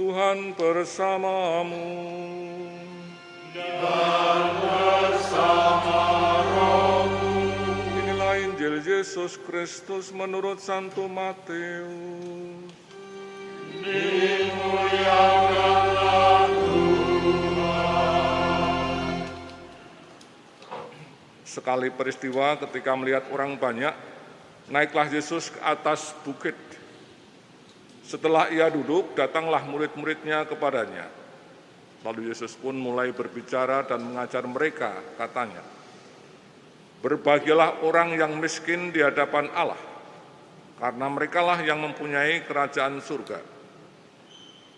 Tuhan bersamamu. Inilah Injil Yesus Kristus menurut Santo Matius. Sekali peristiwa ketika melihat orang banyak, naiklah Yesus ke atas bukit. Setelah ia duduk, datanglah murid-muridnya kepadanya. Lalu Yesus pun mulai berbicara dan mengajar mereka, katanya, Berbahagialah orang yang miskin di hadapan Allah, karena merekalah yang mempunyai kerajaan surga.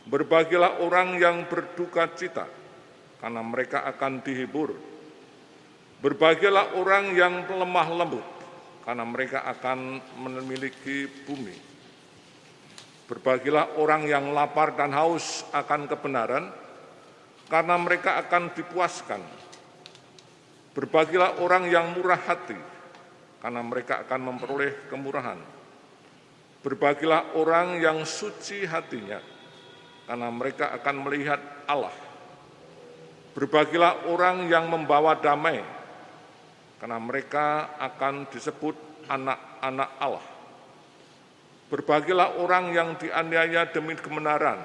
Berbahagialah orang yang berduka cita, karena mereka akan dihibur. Berbahagialah orang yang lemah lembut, karena mereka akan memiliki bumi. Berbahagialah orang yang lapar dan haus akan kebenaran, karena mereka akan dipuaskan. Berbahagialah orang yang murah hati, karena mereka akan memperoleh kemurahan. Berbahagialah orang yang suci hatinya, karena mereka akan melihat Allah. Berbahagialah orang yang membawa damai, karena mereka akan disebut anak-anak Allah. Berbahagialah orang yang dianiaya demi kebenaran,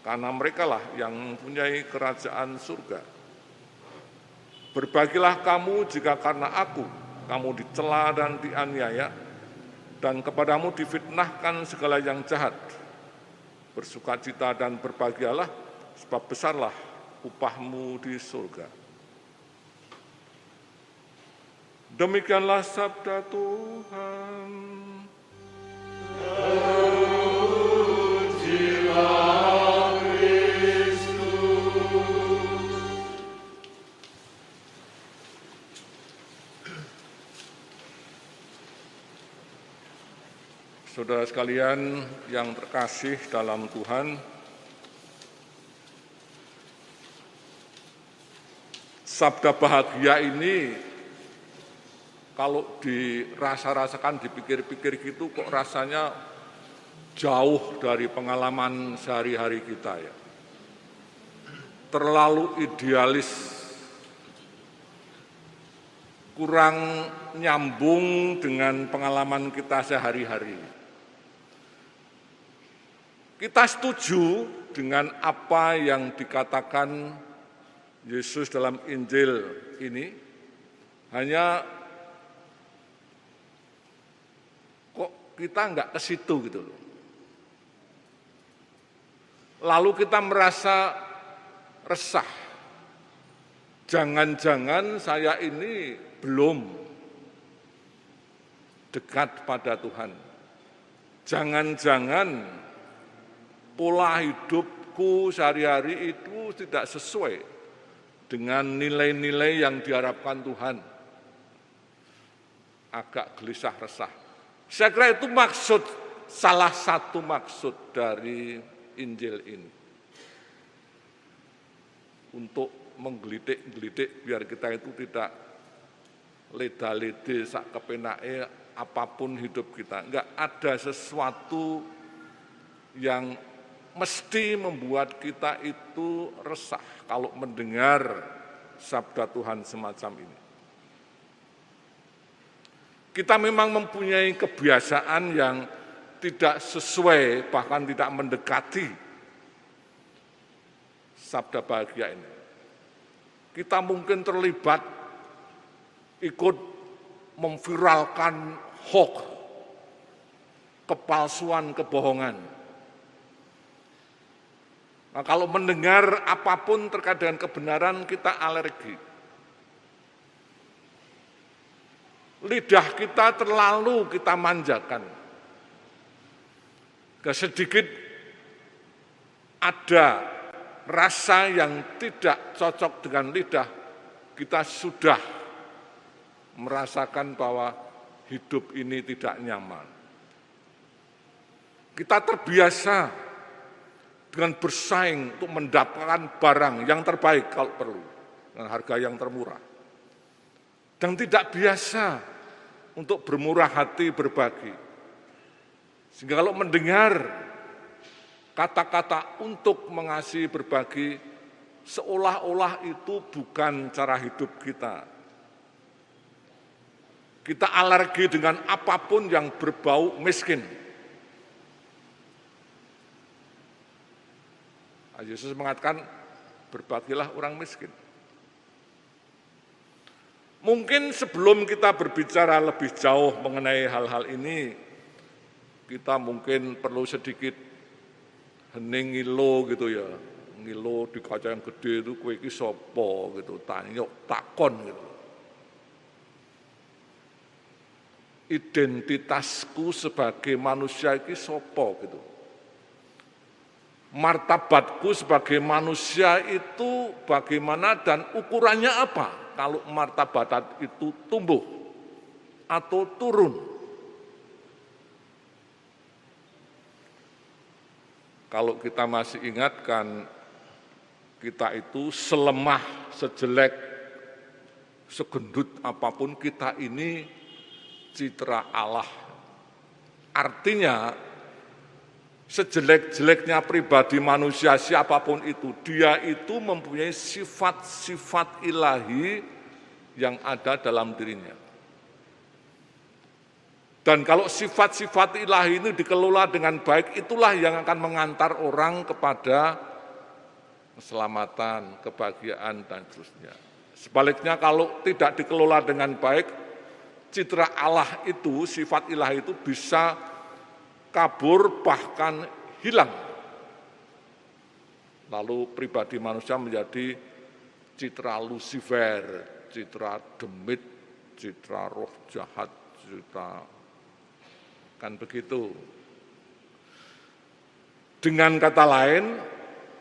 karena merekalah yang mempunyai kerajaan surga. Berbagilah kamu jika karena aku kamu dicela dan dianiaya, dan kepadamu difitnahkan segala yang jahat. Bersukacita dan berbahagialah, sebab besarlah upahmu di surga. Demikianlah sabda Tuhan. Saudara sekalian yang terkasih dalam Tuhan, sabda bahagia ini kalau dirasa-rasakan, dipikir-pikir gitu kok rasanya jauh dari pengalaman sehari-hari kita ya. Terlalu idealis, kurang nyambung dengan pengalaman kita sehari-hari. Kita setuju dengan apa yang dikatakan Yesus dalam Injil ini, hanya kok kita enggak ke situ gitu loh. Lalu kita merasa resah. Jangan-jangan saya ini belum dekat pada Tuhan. Jangan-jangan pola hidupku sehari-hari itu tidak sesuai dengan nilai-nilai yang diharapkan Tuhan. Agak gelisah resah. Saya kira itu maksud, salah satu maksud dari Injil ini. Untuk menggelitik-gelitik biar kita itu tidak leda-lede sak kepenake apa pun hidup kita. Enggak ada sesuatu yang mesti membuat kita itu resah kalau mendengar sabda Tuhan semacam ini. Kita memang mempunyai kebiasaan yang tidak sesuai, bahkan tidak mendekati sabda bahagia ini. Kita mungkin terlibat ikut memviralkan hoax, kepalsuan, kebohongan Nah, kalau mendengar apa pun terkait dengan kebenaran kita alergi. Lidah kita terlalu kita manjakan. Kesedikit ada rasa yang tidak cocok dengan lidah, kita sudah merasakan bahwa hidup ini tidak nyaman. Kita terbiasa dengan bersaing untuk mendapatkan barang yang terbaik kalau perlu dengan harga yang termurah. Dan tidak biasa untuk bermurah hati berbagi. Sehingga kalau mendengar kata-kata untuk mengasihi berbagi seolah-olah itu bukan cara hidup kita. Kita alergi dengan apa pun yang berbau miskin. Yesus mengatakan, berbagilah orang miskin. Mungkin sebelum kita berbicara lebih jauh mengenai hal-hal ini, kita mungkin perlu sedikit hening ngilo gitu ya. Ngilo di kaca yang gede itu kue iki sopo gitu, tanyok takon gitu. Identitasku sebagai manusia iki sopo gitu martabatku sebagai manusia itu bagaimana dan ukurannya apa kalau martabat itu tumbuh atau turun. Kalau kita masih ingatkan kita itu selemah, sejelek, segendut apa pun kita ini citra Allah. Artinya sejelek-jeleknya pribadi manusia siapa pun itu, dia itu mempunyai sifat-sifat ilahi yang ada dalam dirinya. Dan kalau sifat-sifat ilahi ini dikelola dengan baik, itulah yang akan mengantar orang kepada keselamatan, kebahagiaan, dan seterusnya. Sebaliknya kalau tidak dikelola dengan baik, citra Allah itu, sifat ilahi itu bisa kabur bahkan hilang. Lalu pribadi manusia menjadi citra Lucifer, citra demit, citra roh jahat, citra kan begitu. Dengan kata lain,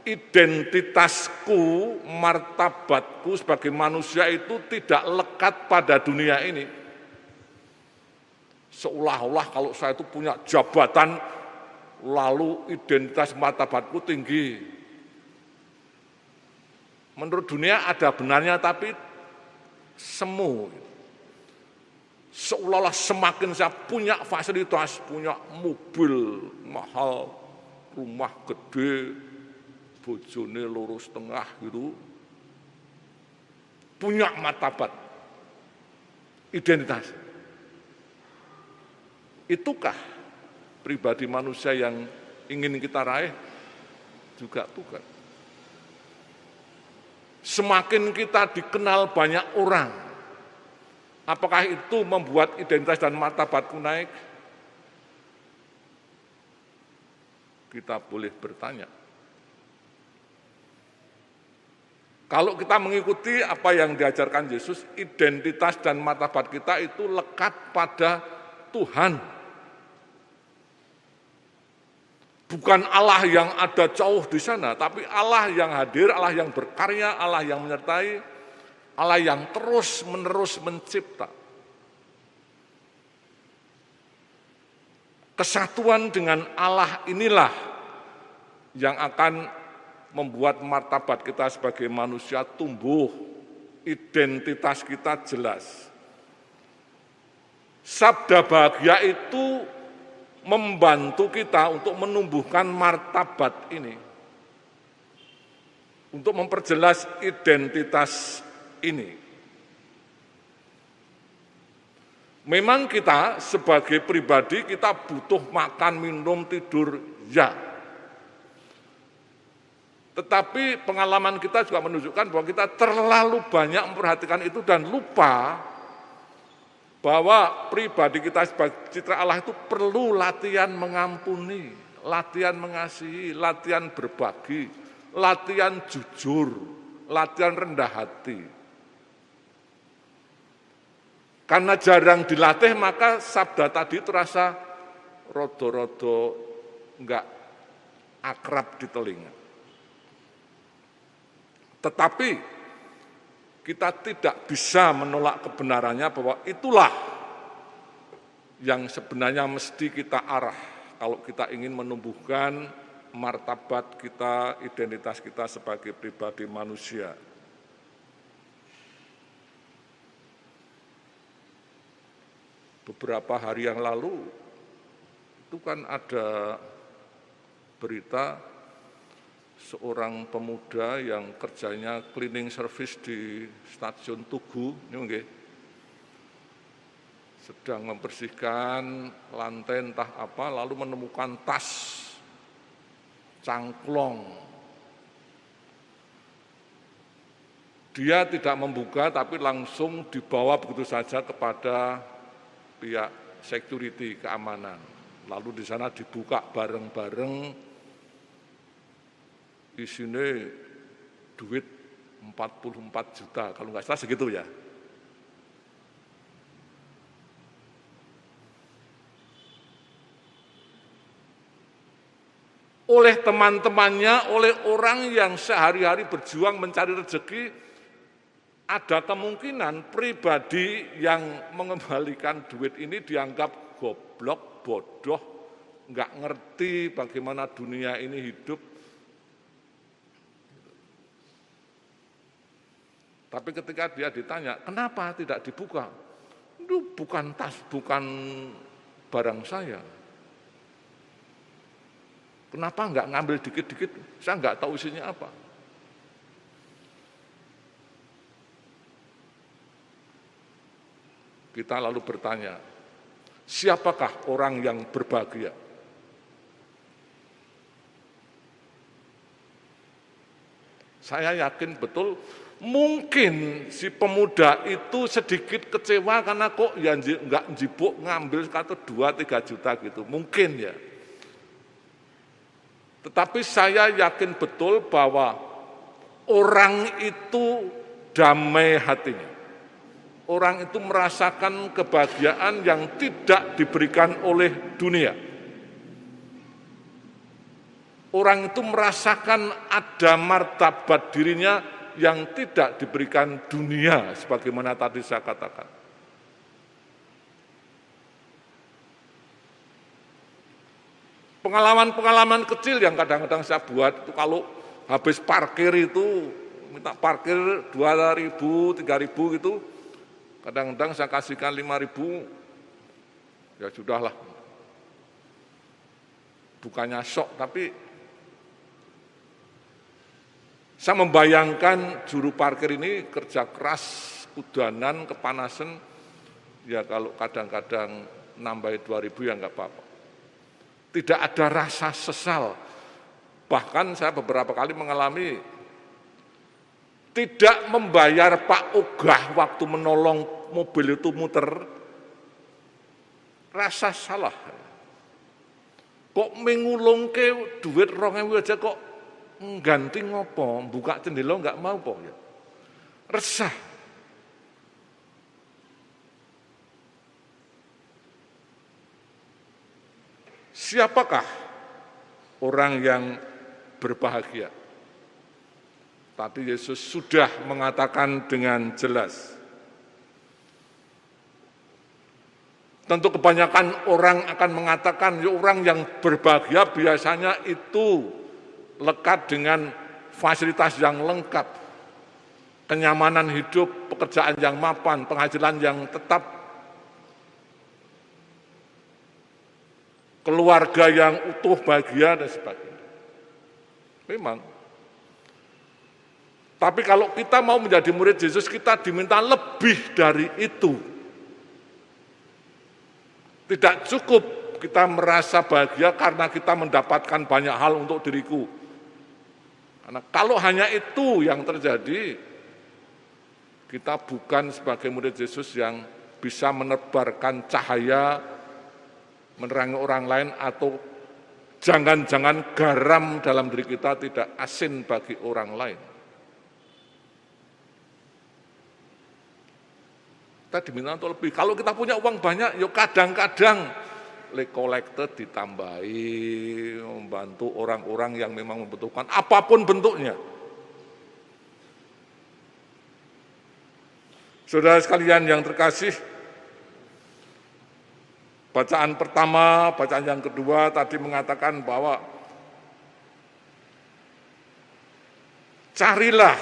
identitasku, martabatku sebagai manusia itu tidak lekat pada dunia ini Seolah-olah kalau saya itu punya jabatan, lalu identitas martabatku tinggi. Menurut dunia ada benarnya, tapi semu. Seolah-olah semakin saya punya fasilitas, punya mobil mahal, rumah gede, bojone lurus tengah gitu, punya martabat, identitas. Itukah pribadi manusia yang ingin kita raih? Juga bukan. Semakin kita dikenal banyak orang, apakah itu membuat identitas dan martabatku naik? Kita boleh bertanya. Kalau kita mengikuti apa yang diajarkan Yesus, identitas dan martabat kita itu lekat pada Tuhan Bukan Allah yang ada jauh di sana, tapi Allah yang hadir, Allah yang berkarya, Allah yang menyertai, Allah yang terus-menerus mencipta. Kesatuan dengan Allah inilah yang akan membuat martabat kita sebagai manusia tumbuh, identitas kita jelas. Sabda bahagia itu membantu kita untuk menumbuhkan martabat ini. Untuk memperjelas identitas ini. Memang kita sebagai pribadi kita butuh makan, minum, tidur, ya. Tetapi pengalaman kita juga menunjukkan bahwa kita terlalu banyak memperhatikan itu dan lupa bahwa pribadi kita sebagai citra Allah itu perlu latihan mengampuni, latihan mengasihi, latihan berbagi, latihan jujur, latihan rendah hati. Karena jarang dilatih maka sabda tadi terasa rodo-rodo enggak akrab di telinga. Tetapi kita tidak bisa menolak kebenarannya bahwa itulah yang sebenarnya mesti kita arah kalau kita ingin menumbuhkan martabat kita, identitas kita sebagai pribadi manusia. Beberapa hari yang lalu itu kan ada berita seorang pemuda yang kerjanya cleaning service di stasiun Tugu, mungkin sedang membersihkan lantai entah apa, lalu menemukan tas cangklong. Dia tidak membuka tapi langsung dibawa begitu saja kepada pihak security keamanan. Lalu di sana dibuka bareng-bareng isinya duit 44 juta kalau nggak salah segitu ya. oleh teman-temannya, oleh orang yang sehari-hari berjuang mencari rezeki, ada kemungkinan pribadi yang mengembalikan duit ini dianggap goblok, bodoh, nggak ngerti bagaimana dunia ini hidup. Tapi ketika dia ditanya, kenapa tidak dibuka? Itu bukan tas, bukan barang saya Kenapa enggak ngambil dikit-dikit? Saya enggak tahu isinya apa. Kita lalu bertanya, siapakah orang yang berbahagia? Saya yakin betul mungkin si pemuda itu sedikit kecewa karena kok ya enggak jibuk ngambil kata 2 3 juta gitu. Mungkin ya. Tetapi saya yakin betul bahwa orang itu damai hatinya. Orang itu merasakan kebahagiaan yang tidak diberikan oleh dunia. Orang itu merasakan ada martabat dirinya yang tidak diberikan dunia, sebagaimana tadi saya katakan. Pengalaman-pengalaman kecil yang kadang-kadang saya buat itu kalau habis parkir itu minta parkir 2.000, 3.000 gitu, kadang-kadang saya kasihkan 5.000, ya sudahlah. Bukannya sok, tapi saya membayangkan juru parkir ini kerja keras, kudanan, kepanasan, ya kalau kadang-kadang nambah 2.000 ya enggak apa-apa tidak ada rasa sesal. Bahkan saya beberapa kali mengalami tidak membayar Pak Ogah waktu menolong mobil itu muter, rasa salah. Kok mengulung ke duit rong aja kok ngganti ngopo, buka cendela nggak mau kok ya. Resah. Siapakah orang yang berbahagia? Tapi Yesus sudah mengatakan dengan jelas. Tentu kebanyakan orang akan mengatakan ya orang yang berbahagia biasanya itu lekat dengan fasilitas yang lengkap, kenyamanan hidup, pekerjaan yang mapan, penghasilan yang tetap, keluarga yang utuh, bahagia, dan sebagainya. Memang. Tapi kalau kita mau menjadi murid Yesus, kita diminta lebih dari itu. Tidak cukup kita merasa bahagia karena kita mendapatkan banyak hal untuk diriku. Karena kalau hanya itu yang terjadi, kita bukan sebagai murid Yesus yang bisa menebarkan cahaya menerangi orang lain atau jangan-jangan garam dalam diri kita tidak asin bagi orang lain. Kita diminta untuk lebih. Kalau kita punya uang banyak, yuk ya kadang-kadang le kolektor ditambahi, membantu orang-orang yang memang membutuhkan, apa pun bentuknya. Saudara sekalian yang terkasih, Bacaan pertama, bacaan yang kedua tadi mengatakan bahwa carilah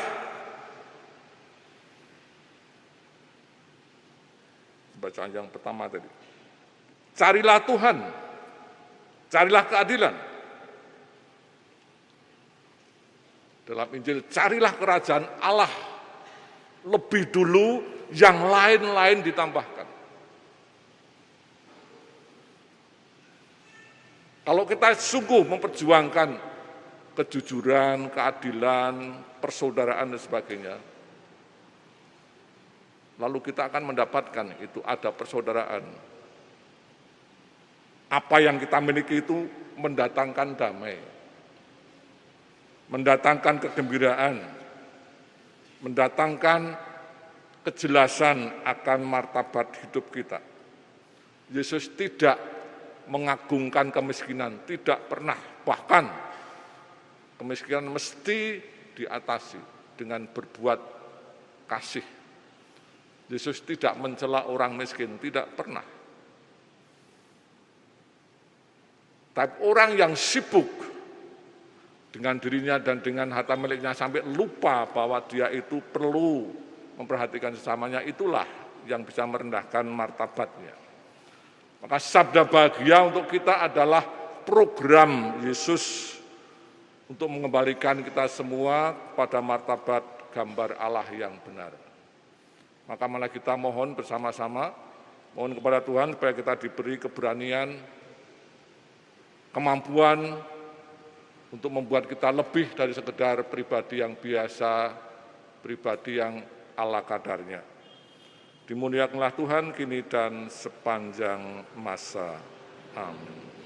bacaan yang pertama tadi. Carilah Tuhan, carilah keadilan. Dalam Injil, carilah kerajaan Allah lebih dulu, yang lain-lain ditambahkan. Kalau kita sungguh memperjuangkan kejujuran, keadilan, persaudaraan dan sebagainya, lalu kita akan mendapatkan itu ada persaudaraan. Apa yang kita miliki itu mendatangkan damai, mendatangkan kegembiraan, mendatangkan kejelasan akan martabat hidup kita. Yesus tidak mengagungkan kemiskinan, tidak pernah, bahkan kemiskinan mesti diatasi dengan berbuat kasih. Yesus tidak mencela orang miskin, tidak pernah. Tapi orang yang sibuk dengan dirinya dan dengan harta miliknya sampai lupa bahwa dia itu perlu memperhatikan sesamanya, itulah yang bisa merendahkan martabatnya. Maka sabda bahagia untuk kita adalah program Yesus untuk mengembalikan kita semua pada martabat gambar Allah yang benar. Maka malah kita mohon bersama-sama, mohon kepada Tuhan supaya kita diberi keberanian, kemampuan untuk membuat kita lebih dari sekedar pribadi yang biasa, pribadi yang ala kadarnya. Dimuliakanlah Tuhan kini dan sepanjang masa. Amin.